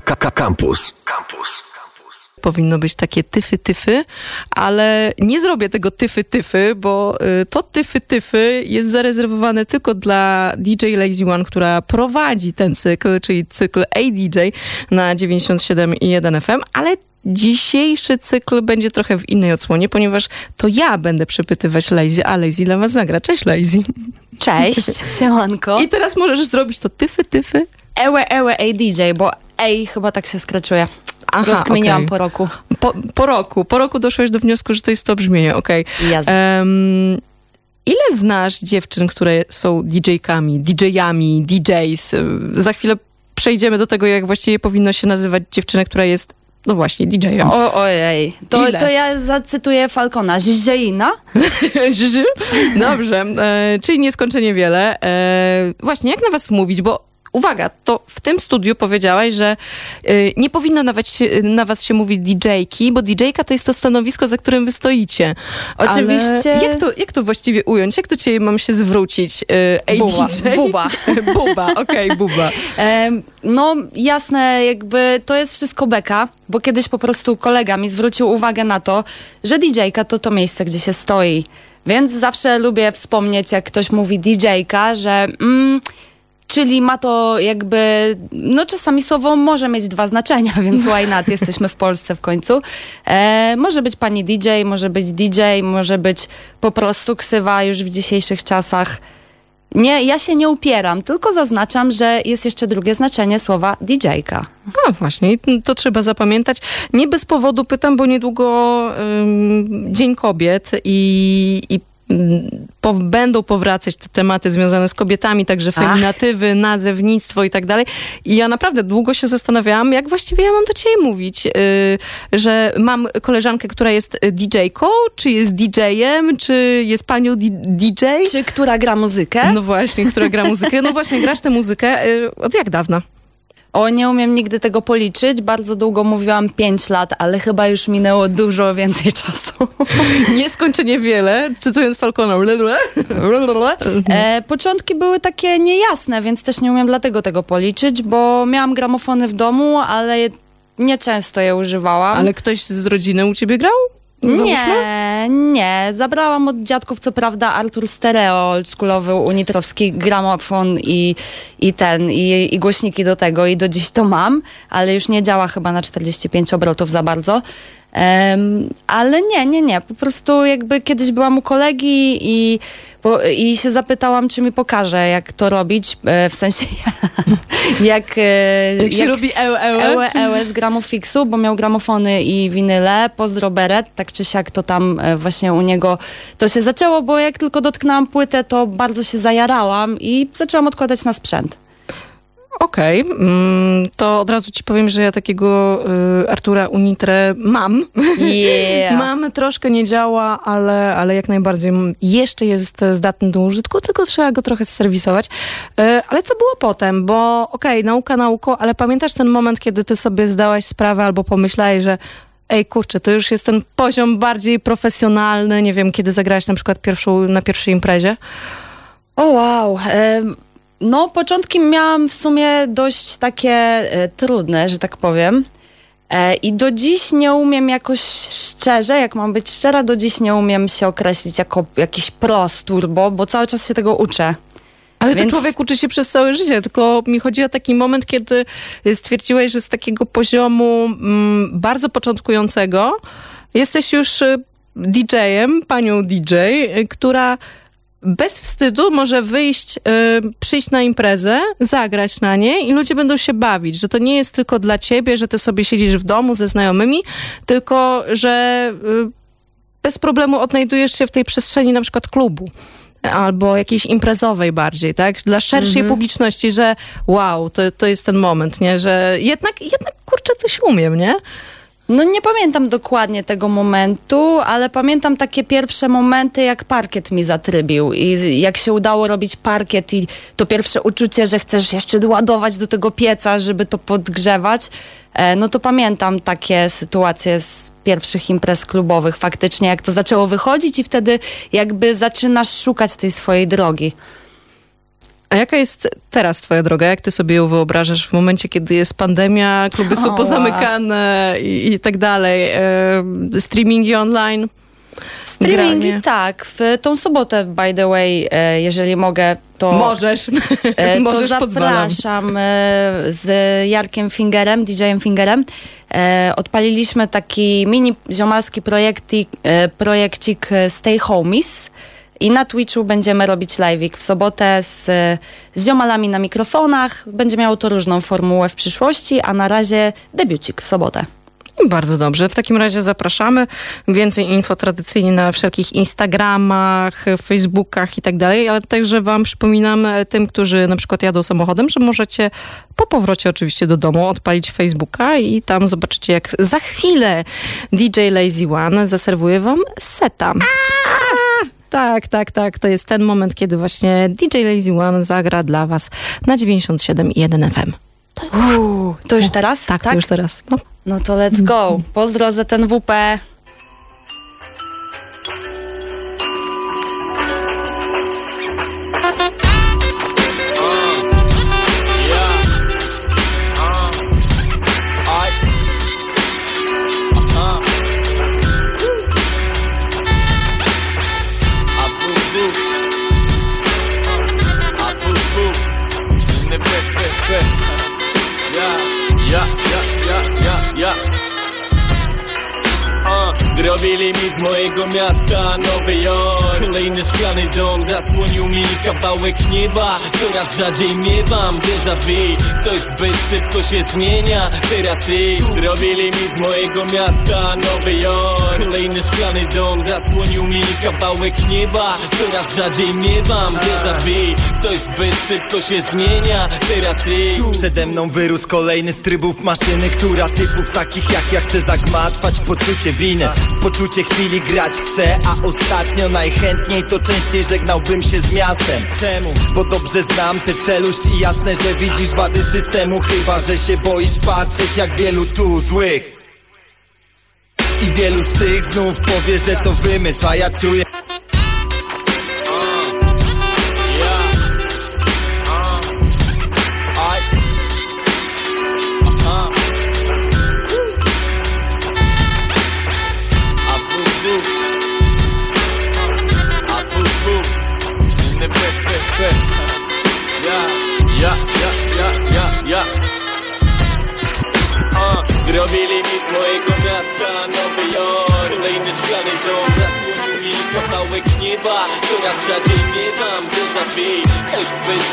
Campus. Campus. Powinno być takie tyfy-tyfy, ale nie zrobię tego tyfy-tyfy, bo y, to tyfy-tyfy jest zarezerwowane tylko dla DJ Lazy One, która prowadzi ten cykl, czyli cykl ADJ na 97,1 FM, ale dzisiejszy cykl będzie trochę w innej odsłonie, ponieważ to ja będę przepytywać Lazy, a Lazy dla was zagra. Cześć Lazy. Cześć, siemanko. I teraz możesz zrobić to tyfy-tyfy. Ewe, ewe, ej DJ, bo ej chyba tak się skraczuje. Aha, Rozkminiłam okej. po roku. Po, po roku. Po roku doszłeś do wniosku, że to jest to brzmienie, okej. Jazda. Em, ile znasz dziewczyn, które są DJ-kami, DJ-ami, DJs? Za chwilę przejdziemy do tego, jak właściwie powinno się nazywać dziewczynę, która jest, no właśnie, DJ-em. O, ojej, to, Ile? to ja zacytuję Falcona. Żyży? Dobrze, e, czyli nieskończenie wiele. E, właśnie, jak na was mówić, bo uwaga, to w tym studiu powiedziałaś, że e, nie powinno nawet się, na was się mówić DJ-ki, bo DJ-ka to jest to stanowisko, za którym wy stoicie. Oczywiście. Ale jak to, jak to właściwie ująć? Jak do ciebie mam się zwrócić? E, ej, Buba. DJ? Buba. buba, okej, buba. Em, no jasne, jakby to jest wszystko beka, bo kiedyś po prostu kolega mi zwrócił uwagę na to, że DJ-ka to to miejsce, gdzie się stoi. Więc zawsze lubię wspomnieć, jak ktoś mówi DJ-ka, że... Mm, Czyli ma to jakby, no czasami słowo może mieć dwa znaczenia, więc why not? Jesteśmy w Polsce w końcu. E, może być pani DJ, może być DJ, może być po prostu ksywa już w dzisiejszych czasach. Nie, ja się nie upieram, tylko zaznaczam, że jest jeszcze drugie znaczenie słowa DJ-ka. A właśnie, i to trzeba zapamiętać. Nie bez powodu pytam, bo niedługo Dzień Kobiet i, i po, będą powracać te tematy związane z kobietami, także Ach. feminatywy, nazewnictwo i tak dalej. I ja naprawdę długo się zastanawiałam, jak właściwie ja mam do ciebie mówić, yy, że mam koleżankę, która jest DJ-ką, czy jest DJ-em, czy jest panią DJ? Czy która gra muzykę? No właśnie, która gra muzykę. No właśnie, grasz tę muzykę yy, od jak dawna? O, nie umiem nigdy tego policzyć. Bardzo długo mówiłam 5 lat, ale chyba już minęło dużo więcej czasu. Nieskończenie wiele, cytując Falcona. E, początki były takie niejasne, więc też nie umiem dlatego tego policzyć, bo miałam gramofony w domu, ale nieczęsto je używałam. Ale ktoś z rodziny u ciebie grał? Nie, nie. Zabrałam od dziadków, co prawda, Artur Stereo, oldschoolowy, unitrowski gramofon i, i ten, i, i głośniki do tego i do dziś to mam, ale już nie działa chyba na 45 obrotów za bardzo. Em, ale nie, nie, nie. Po prostu jakby kiedyś byłam u kolegi i, bo, i się zapytałam, czy mi pokaże, jak to robić, e, w sensie jak, e, Jak się robi eł, eł, Ełe, ełe z gramofixu, bo miał gramofony i winyle. Pozdro Beret, tak czy siak to tam e, właśnie u niego to się zaczęło, bo jak tylko dotknęłam płytę, to bardzo się zajarałam i zaczęłam odkładać na sprzęt. Okej, mm, to od razu ci powiem, że ja takiego y, Artura Unitre mam. Yeah. Mam, troszkę nie działa, ale, ale jak najbardziej jeszcze jest zdatny do użytku, tylko trzeba go trochę serwisować. Y, ale co było potem? Bo okej, nauka nauką, ale pamiętasz ten moment, kiedy ty sobie zdałaś sprawę albo pomyślałeś, że ej kurczę, to już jest ten poziom bardziej profesjonalny, nie wiem, kiedy zagrałaś na przykład pierwszą, na pierwszej imprezie? O wow. em, No, początki miałam w sumie dość takie e, trudne, że tak powiem. E, I do dziś nie umiem jakoś szczerze, jak mam być szczera, do dziś nie umiem się określić jako jakiś pros turbo, bo cały czas się tego uczę. Ale Więc- to człowiek uczy się przez całe życie, tylko mi chodzi o taki moment, kiedy stwierdziłeś, że z takiego poziomu mm, bardzo początkującego jesteś już y, DJ-em, panią DJ, y, która bez wstydu może wyjść, y, przyjść na imprezę, zagrać na niej i ludzie będą się bawić, że to nie jest tylko dla ciebie, że ty sobie siedzisz w domu ze znajomymi, tylko że y, bez problemu odnajdujesz się w tej przestrzeni na przykład klubu albo jakiejś imprezowej bardziej, tak? Dla szerszej publiczności, że wow, to, to jest ten moment, nie? Że jednak, jednak kurczę, coś umiem, nie? No nie pamiętam dokładnie tego momentu, ale pamiętam takie pierwsze momenty, jak parkiet mi zatrybił i jak się udało robić parkiet i to pierwsze uczucie, że chcesz jeszcze ładować do tego pieca, żeby to podgrzewać, e, no to pamiętam takie sytuacje z pierwszych imprez klubowych faktycznie, jak to zaczęło wychodzić i wtedy jakby zaczynasz szukać tej swojej drogi. A jaka jest teraz twoja droga? Jak ty sobie ją wyobrażasz w momencie, kiedy jest pandemia, kluby są Oła. pozamykane i, i tak dalej, e, streamingi online? Streamingi Granie. tak. W tą sobotę, by the way, e, jeżeli mogę, to... Możesz, E, to możesz, zapraszam e, z Jarkiem Fingerem, DJ-em Fingerem. E, Odpaliliśmy taki mini ziomalski projektik, e, projekcik e, Stay Homies. I na Twitchu będziemy robić live'ik w sobotę z, z ziomalami na mikrofonach. Będzie miało to różną formułę w przyszłości, a na razie debiucik w sobotę. Bardzo dobrze. W takim razie zapraszamy. Więcej info tradycyjnie na wszelkich Instagramach, Facebookach i tak dalej, ale także wam przypominam e, tym, którzy na przykład jadą samochodem, że możecie po powrocie oczywiście do domu odpalić Facebooka i tam zobaczycie jak za chwilę DJ Lazy One zaserwuje wam seta. Tak, tak, tak. To jest ten moment, kiedy właśnie DJ Lazy One zagra dla was na 97,1 FM. Uuu, to już teraz? Tak, to już teraz. No. No to let's go. Pozdro za ten WP. Miasta Nowy Jork. Kolejny szklany dom zasłonił mi kawałek nieba Coraz rzadziej miewam déjà vu Coś zbyt szybko się zmienia. Teraz ich Zrobili mi z mojego miasta Nowy Jork. Kolejny szklany dom zasłonił mi kawałek nieba Coraz rzadziej miewam déjà vu Coś zbyt szybko się zmienia. Teraz ich Przede mną wyrósł kolejny z trybów maszyny Która typów takich jak ja chce zagmatwać poczucie winy. Poczucie chwili grać chcę A ostatnio najchętniej to częściej żegnałbym się z miastem Czemu? Bo dobrze znam tę czeluść i jasne, że widzisz wady systemu. Chyba, że się boisz patrzeć jak wielu tu złych. I wielu z tych znów powie, że to wymysł A ja czuję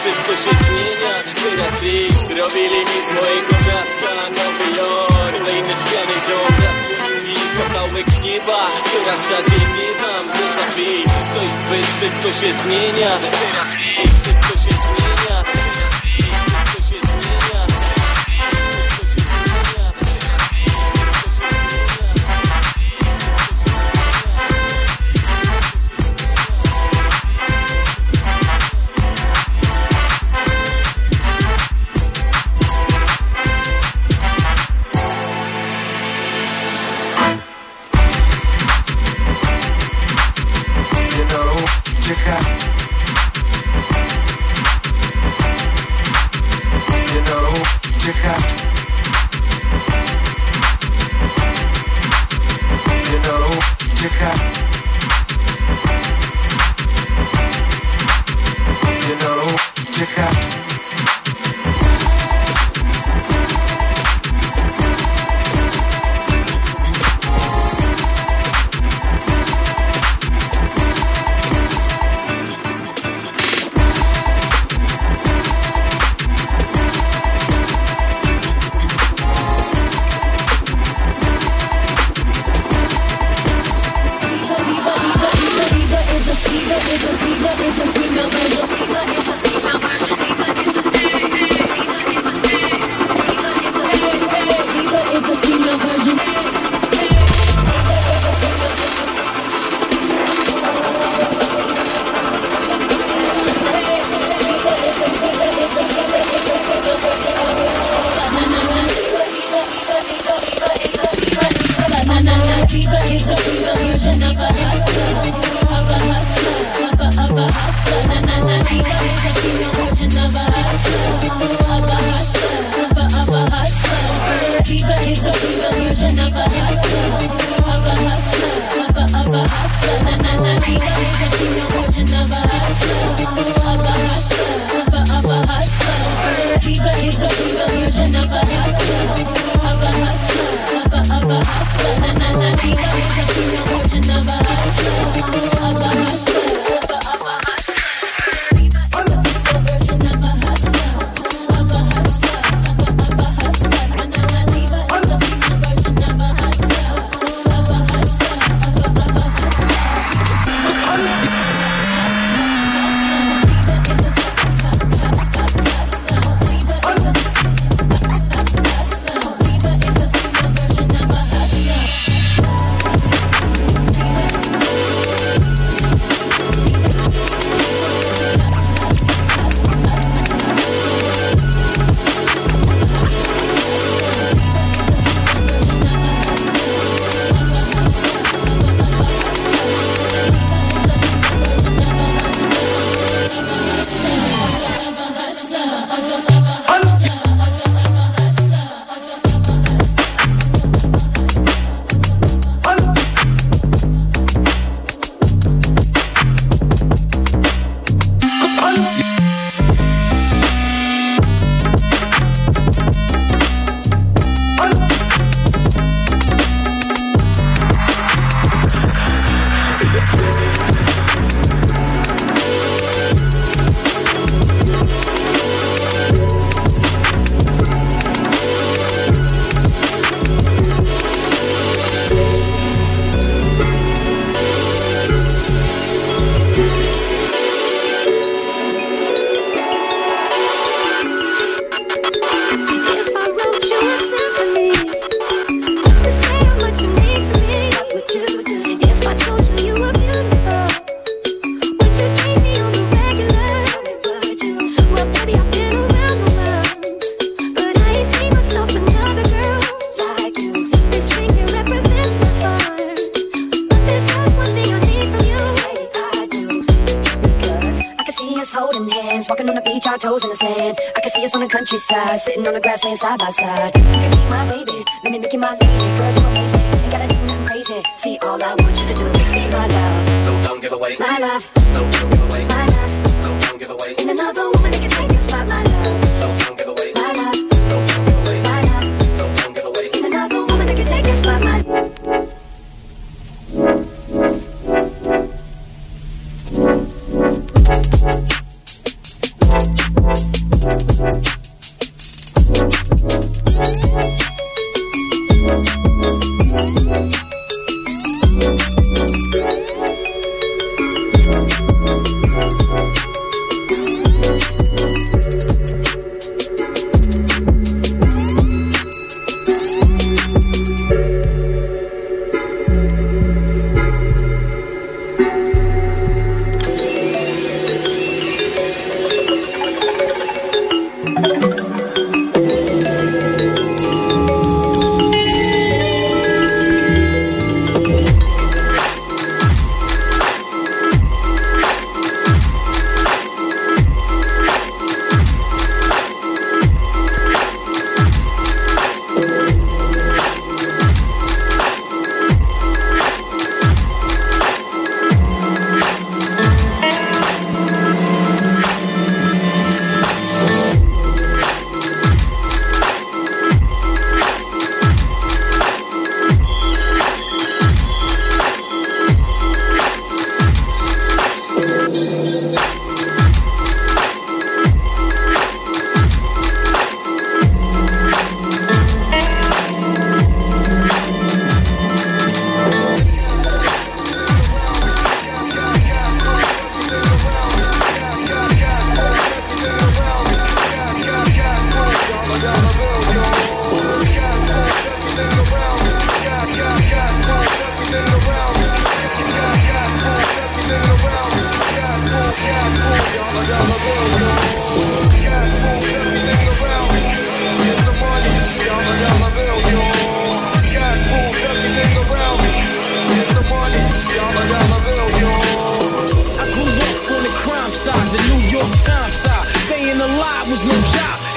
szybko się zmienia Teraz ich Zrobili mi z mojego miasta Nowy Jork. Kolejny szklany dom mi kawałek nieba Coraz rzadziej déjà vu Coś zbyt szybko się zmienia Teraz ich Szybko You know, try Sitting on the grass laying side by side. You can be my baby, let me make you my lady. Girl, you amaze me, ain't gotta do nothing crazy. See, all I want you to do is be my love. So don't give away My love, so don't give away My love, so don't give away In another woman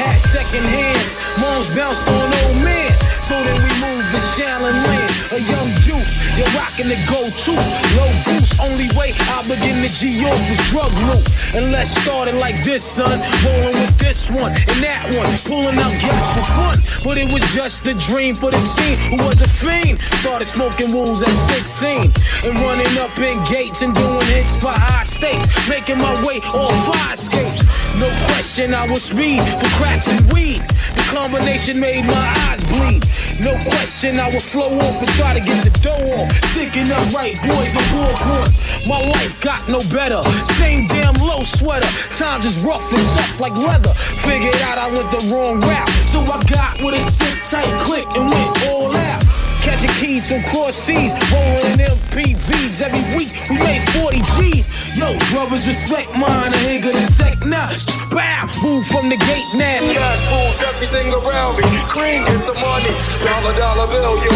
At second hands, moms bounced on old man. So then we moved to Shallon Land, a young youth. You're rocking the go-to. Low boost. only way I begin to G York was drug loot. And let's start it like this, son. Rolling with this one and that one. Pulling out gas for fun. But it was just a dream for the teen who was a fiend. Started smoking wools at 16. And running up in gates and doing hits by high stakes. Making my way all five escapes. No question, I was speed for cracks and weed. The combination made my eyes bleed. No question, I would flow off and try to get the dough on. Sticking up right boys and bullhorn. My life got no better. Same damn low sweater. Times is rough and tough like leather. Figured out I went the wrong route. So I got with a sick tight click and went all out. Catching keys from cross seas, rolling MPVs every week. We made 40 G's. Yo, brothers respect mine. A nigga the tech now. Bam, move from the gate now. Cash fools everything around me. Cream get the money. Dollar dollar bill, yo.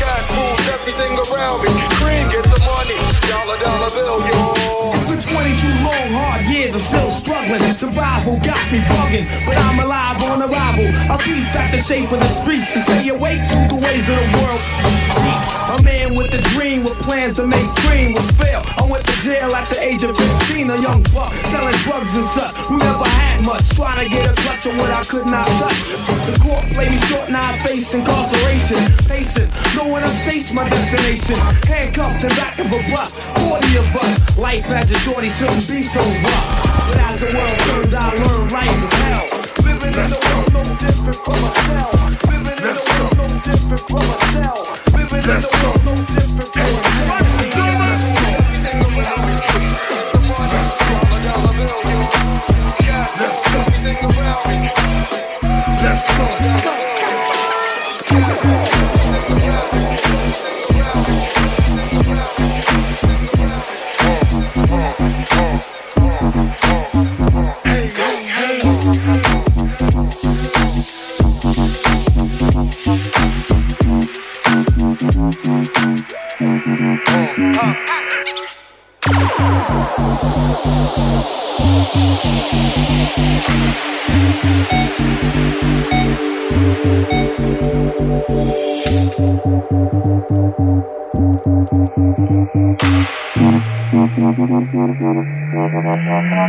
Cash fools everything around me. Cream get the money. Dollar dollar bill, yo. For 22 long, hard years, I'm still struggling. Survival got me bugging, but I'm alive on arrival. I keep at the shape of the streets and stay awake to the ways of the world. A man with a dream with plans to make cream will fail. I went to jail at the age of 15, a young buck selling drugs and such. Who never had much, trying to get a clutch on what I could not touch. The court played me short, now I face incarceration. Pacing, no one upstates my destination. Handcuffed and back of a bus, 40 of us. Life as a shorty shouldn't be so rough. But as the world turned, I learned life is hell. Living in the world no different from myself. Living in the world no different from myself. Let's go. Let's go. Let's go.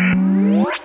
Mm-hmm.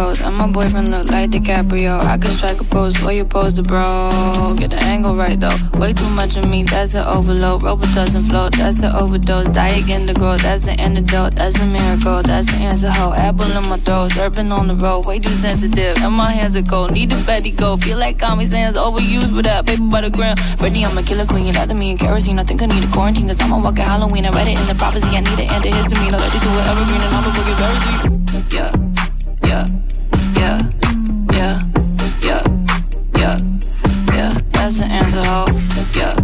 Foes and my boyfriend look like DiCaprio. I can strike a pose for you pose the bro. Get the angle right though. Way too much of me, that's an overload. Robo doesn't float, that's an overdose. Die again to grow, that's the antidote. That's a miracle, that's the answer. Ho, apple in my throat, surfing on the road. Way too sensitive, and my hands are cold. Need a Betty go. Feel like Comic Sans overused with that paper by the gram. Ready, I'm a killer queen. You lather me in kerosene. I think I need a quarantine, cause I'm a walking Halloween. I read it in the prophecy. I need an antihistamine. I let it do evergreen, and I'm a deep. Yeah, yeah, yeah,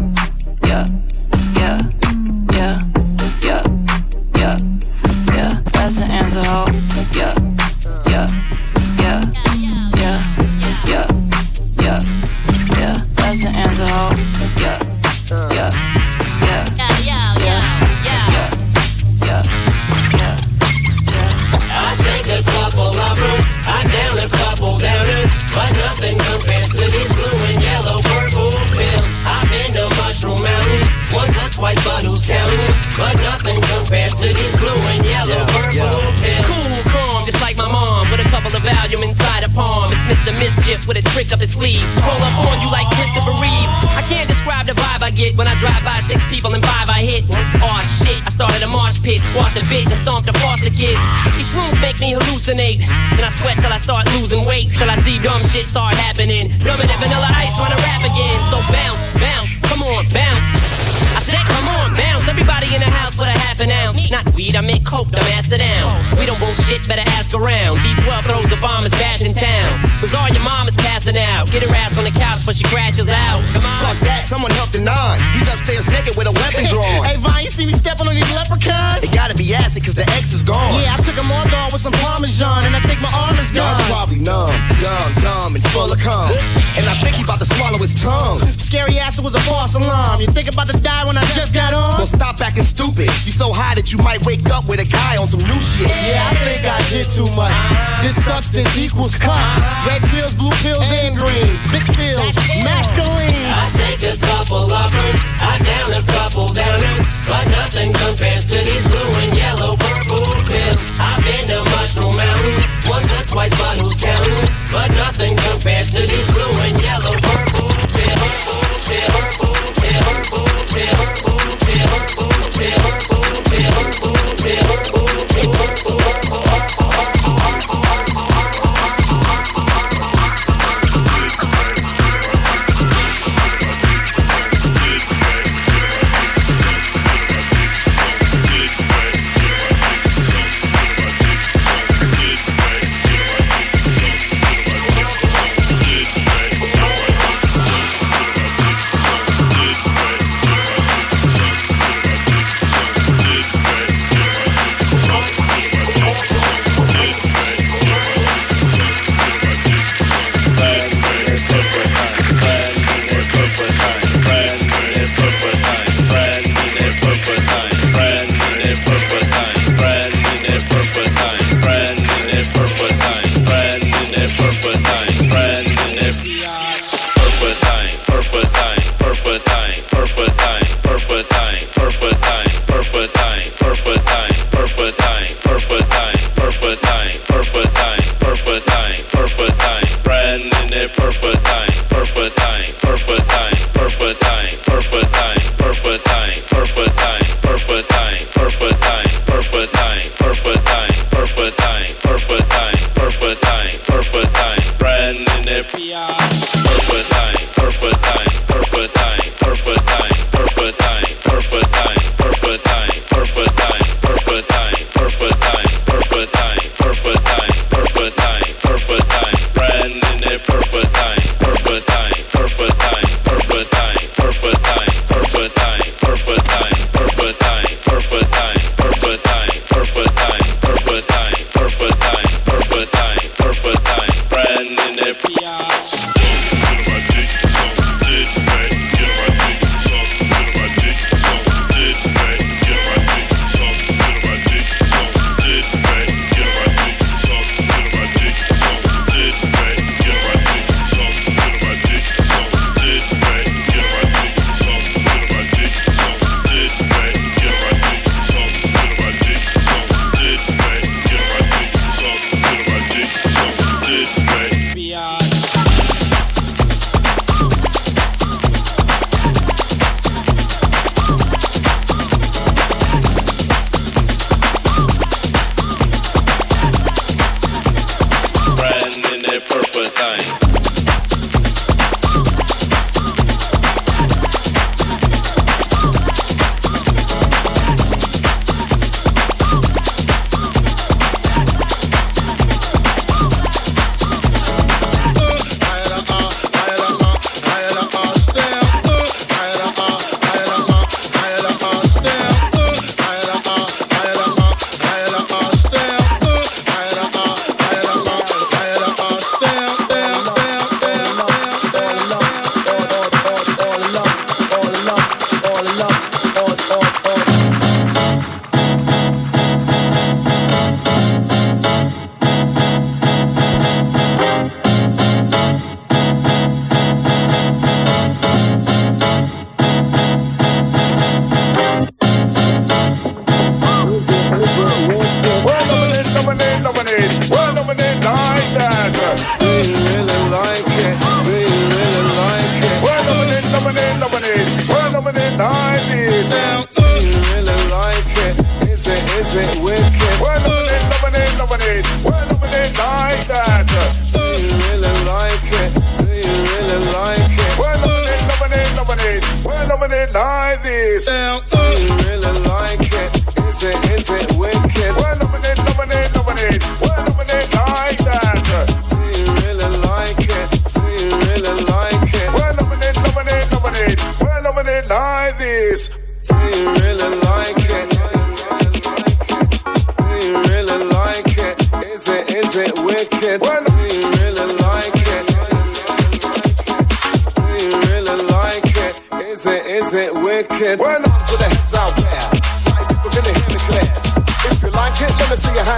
of Valium inside a palm. It's Mr. Mischief with a trick up his sleeve. Roll up on you like Christopher Reeves. I can't describe the vibe I get when I drive by six people and five I hit. Aw shit, I started a marsh pit, squashed a bitch and stomped the foster kids. These shrooms make me hallucinate. Then I sweat till I start losing weight. Till I see dumb shit start happening. Dumber than vanilla ice trying to rap again. So bounce, bounce, come on, bounce. Come on, bounce. Everybody in the house with a half an ounce. Not weed, I meant coke, dumbass, sit down. We don't bullshit, better ask around. D12 throws the bombers bash in town. Cause all your mama's passing out. Get her ass on the couch before she crashes out. Come on. Fuck that, someone help the nine. He's upstairs naked with a weapon drawn. hey, Vine, you see me stepping on these leprechauns? It gotta be acid cause the X is gone. Yeah, I took a Mordor with some Parmesan, and I think my arm is gone. Y'all's probably numb, young, dumb, and full of cum. And I think he about to swallow his tongue. Scary ass, it was a false alarm. You think about to die when I just got on? Well, stop acting stupid. You so high that you might wake up with a guy on some new shit. Yeah, I think I did too much. This substance equals cuffs. Red pills, blue pills, and green. Big pills, masculine. I take a couple uppers, I down a couple downers, but nothing compares to these blue and yellow purple pills. I've been to Mushroom Mountain once or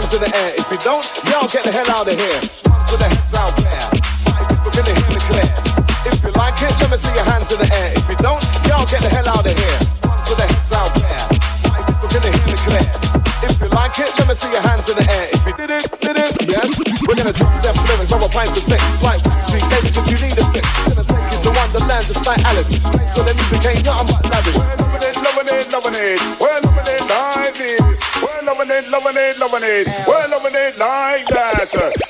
me hands in the air. If you don't, y'all get the hell out of here. On to the heads out there. Right, We're gonna hear the clear. If you like it, let me see your hands in the air. If you don't, y'all get the hell out of here. On to the heads out there. Right, We're gonna hear the clear. If you like it, let me see your hands in the air. If you did it, did it, yes. We're gonna drop them lyrics a pint of sticks. Like Street ladies, if you need a fix. Gonna take you to Wonderland, just like Alice. For the music, ain't nothing but lavish. Loving it, loving it, loving it. We're lemonade, lemonade. Well, lemonade like that.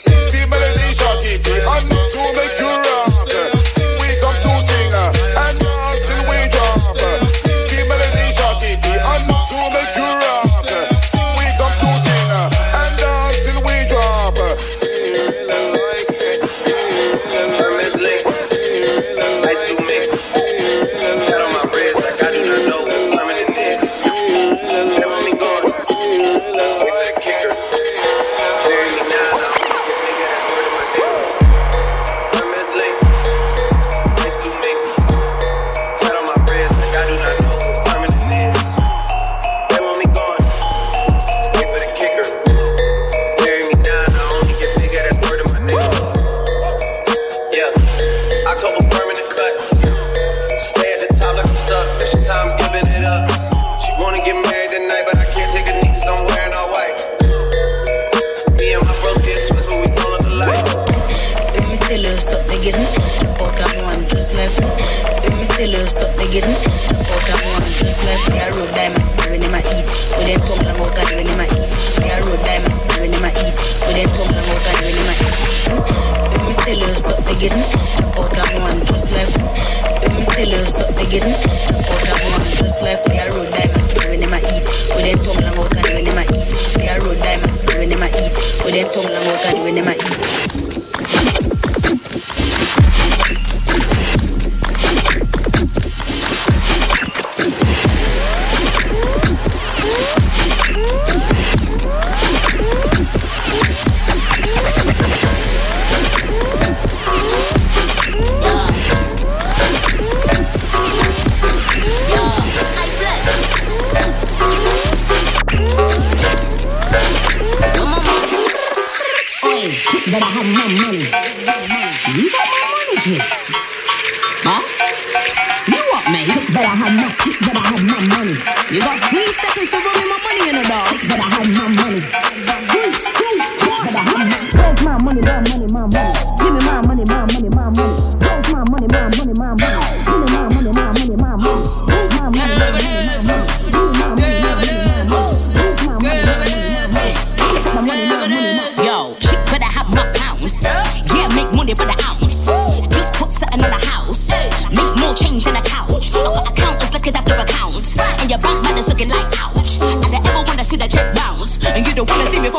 You something again. About a one just like me. Tell you something again. About a one just like me. I road diamond, when him a eat. With them tongue long out and when him a eat. Me I road diamond, when him a eat. With them tongue long out and when him a eat. Me tell you something again. About a one just like me. Tell you something again. About a one just like me. I road diamond, when him a eat. With them tongue long out and when him a eat. Me I road diamond, when him a eat. With them tongue long out and when him a eat. Have my money. You got my money, kid. Huh? You what, mate? Better have my, better have my money. You got three seconds to run me my money in the dog. Better have my money. Three, two, one. Better have my, where's my money, my money, my money.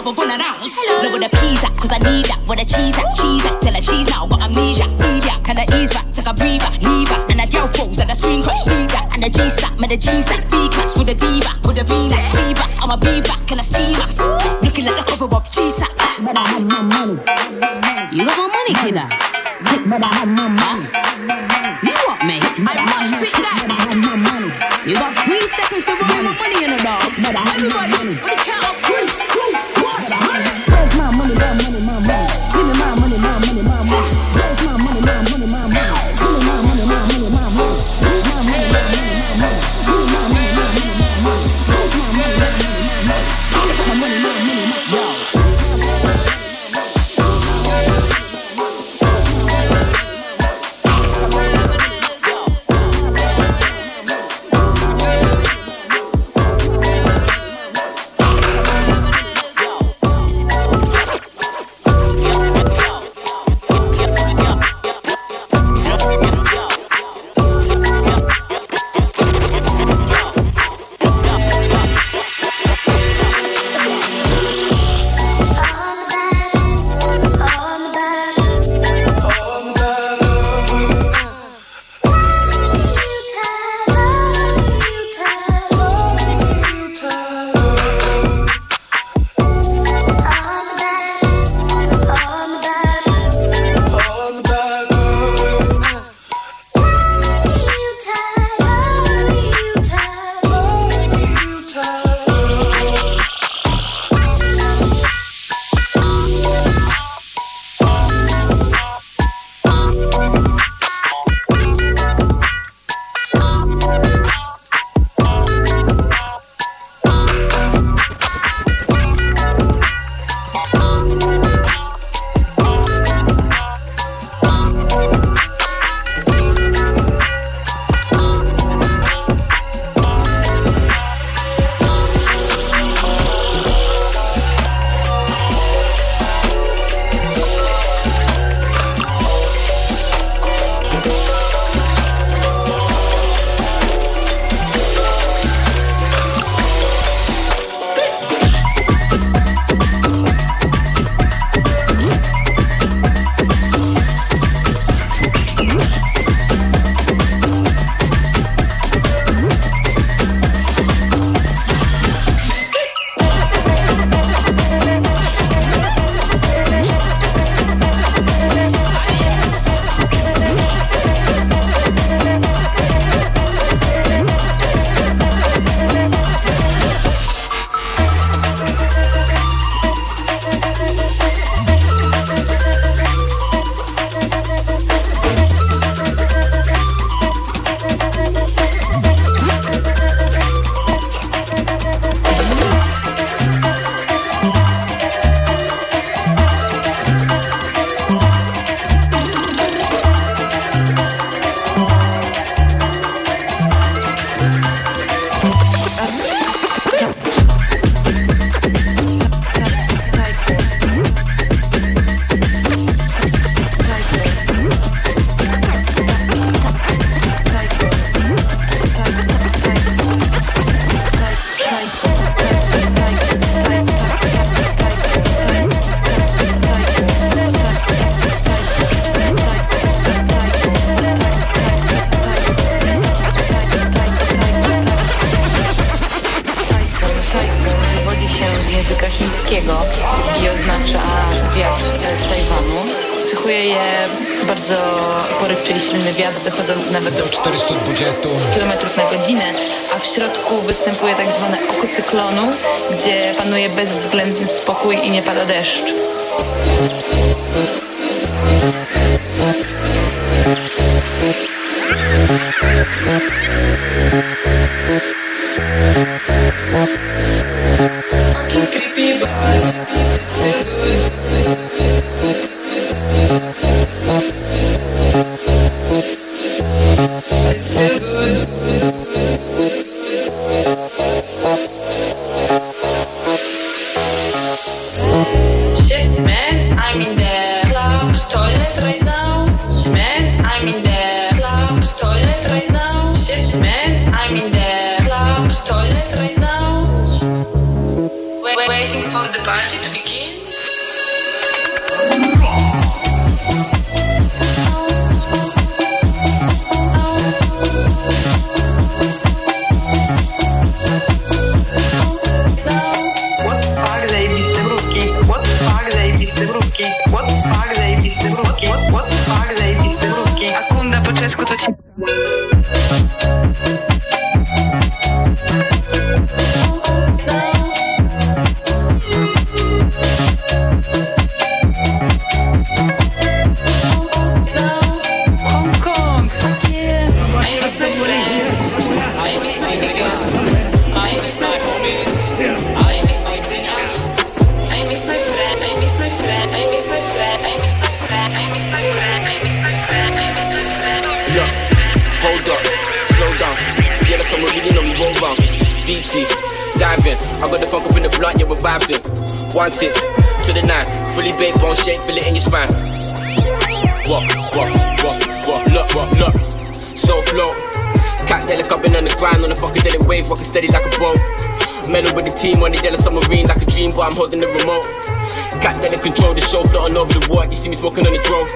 Don't wanna see me pop up on an ounce. Look where the peas at, cause I need that. Where the cheese at, cheese at. Tell her she's now got amnesia. Eat that, can I ease back, take a breather, leave her. And the girl froze and the screen crash, leave that. And the G stack, me the G stack. B class with the D back, with the V neck, C back. I'ma be back and I steam us. Looking like the cover of G. Better have my money. You got my money, kidda. Better have my money. You what, mate? I must pick that. Better have my money. You got three seconds to run my money in the dog. Everybody, for the count hold up, slow down. Yeah, that's someone really know me roll round. Deep sea, dive in. I got the funk up in the blunt, yeah, we're vibes in. One six to the nine, fully baked bone shake, feel it in your spine. What, what, what, what, look, what, look. So flow. Cat delic up in on the grind on the fucking daily wave, walking steady like a boat. Mellow with the team on the yellow submarine like a dream, but I'm holding the remote. Cat delic control the show, floating over the water. You see me smoking on the drone.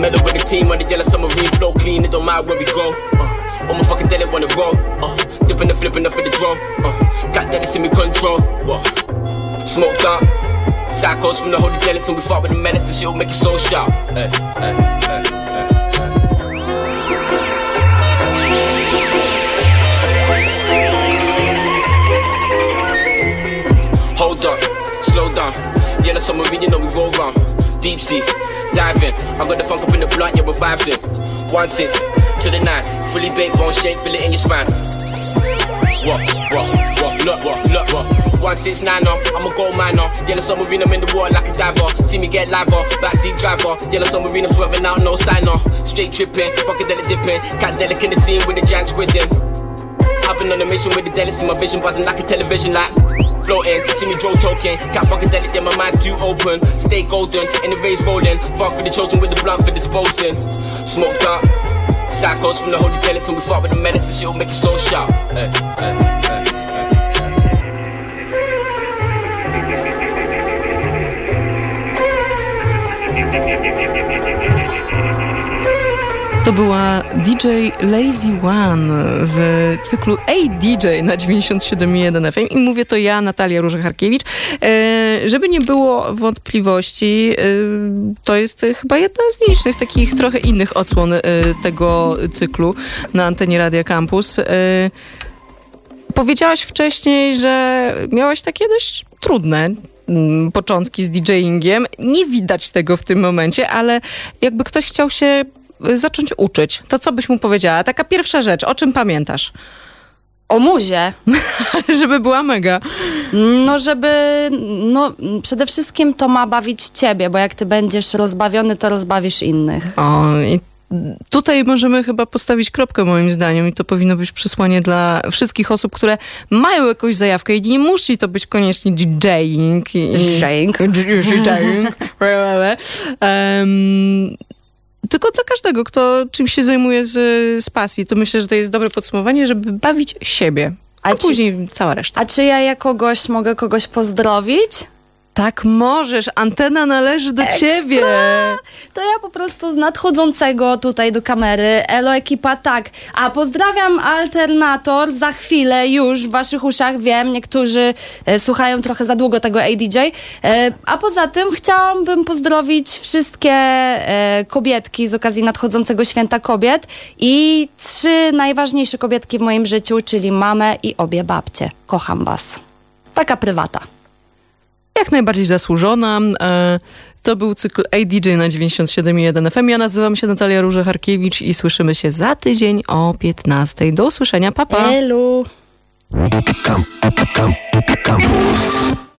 Mellow with the team on the yellow submarine, flow clean, it don't matter where we go. Uh, all my fucking deli wanna roll. Uh, dipping and flipping up for the drone. Uh, got that in me control. What? Smoked up. Psychos from the holy delics and we fought with the menace and she'll make it so sharp. Yellow submarine, you know we roll round. Deep sea, diving. in. I got the funk up in the blunt, yeah, we're vibes. One six to the nine, fully baked bone shake, feel it in your spine. What, what, what, look, what, look, what. One six nine oh, I'm a gold miner. Yellow submarine, I'm in the water like a diver. See me get liver, backseat driver. Yellow submarine, I'm swerving out, no signer. Uh. Straight tripping, fucking deli dipping. Cat in the scene with the giant squid in. I've been on a mission with the deli, see my vision buzzing like a television light. Floating, see me drove token. Fucking deli, yeah, my mind's too open. Stay golden, in the rays rolling. Fuck for the chosen with the blunt for disposing. Smoked up. Psychos from the holy delics and we fought with the medicine, she'll make it so sharp. Hey, hey, hey, hey. To była DJ Lazy One w cyklu Ej DJ na 97.1 FM i mówię to ja, Natalia Różecharkiewicz. E, żeby nie było wątpliwości, e, to jest chyba jedna z licznych takich trochę innych odsłon e, tego cyklu na antenie Radia Campus. E, powiedziałaś wcześniej, że miałaś takie dość trudne początki z DJingiem. Nie widać tego w tym momencie, ale jakby ktoś chciał się zacząć uczyć, to co byś mu powiedziała? Taka pierwsza rzecz, o czym pamiętasz? O muzie. żeby była mega. No, żeby, no przede wszystkim to ma bawić ciebie, bo jak ty będziesz rozbawiony, to rozbawisz innych. O, i tutaj możemy chyba postawić kropkę moim zdaniem i to powinno być przesłanie dla wszystkich osób, które mają jakąś zajawkę i nie musi to być koniecznie DJing. DJing. DJing. Em, tylko dla każdego, kto czymś się zajmuje z, z pasji. To myślę, że to jest dobre podsumowanie, żeby bawić siebie. A, A później cała reszta. A czy ja ja kogoś mogę kogoś pozdrowić? Tak możesz, antena należy do Ekstra! ciebie. To ja po prostu z nadchodzącego tutaj do kamery. Elo ekipa, tak. A pozdrawiam Alternator. Za chwilę już w waszych uszach wiem, niektórzy e, słuchają trochę za długo tego ADJ. E, a poza tym chciałabym pozdrowić wszystkie e, kobietki z okazji nadchodzącego święta kobiet i trzy najważniejsze kobietki w moim życiu, czyli mamę i obie babcie. Kocham was. Taka prywata. Jak najbardziej zasłużona. E, To był cykl ADJ na 97.1 FM. Ja nazywam się Natalia Róże-Harkiewicz i słyszymy się za tydzień o 15.00. Do usłyszenia. Pa, pa. Campus.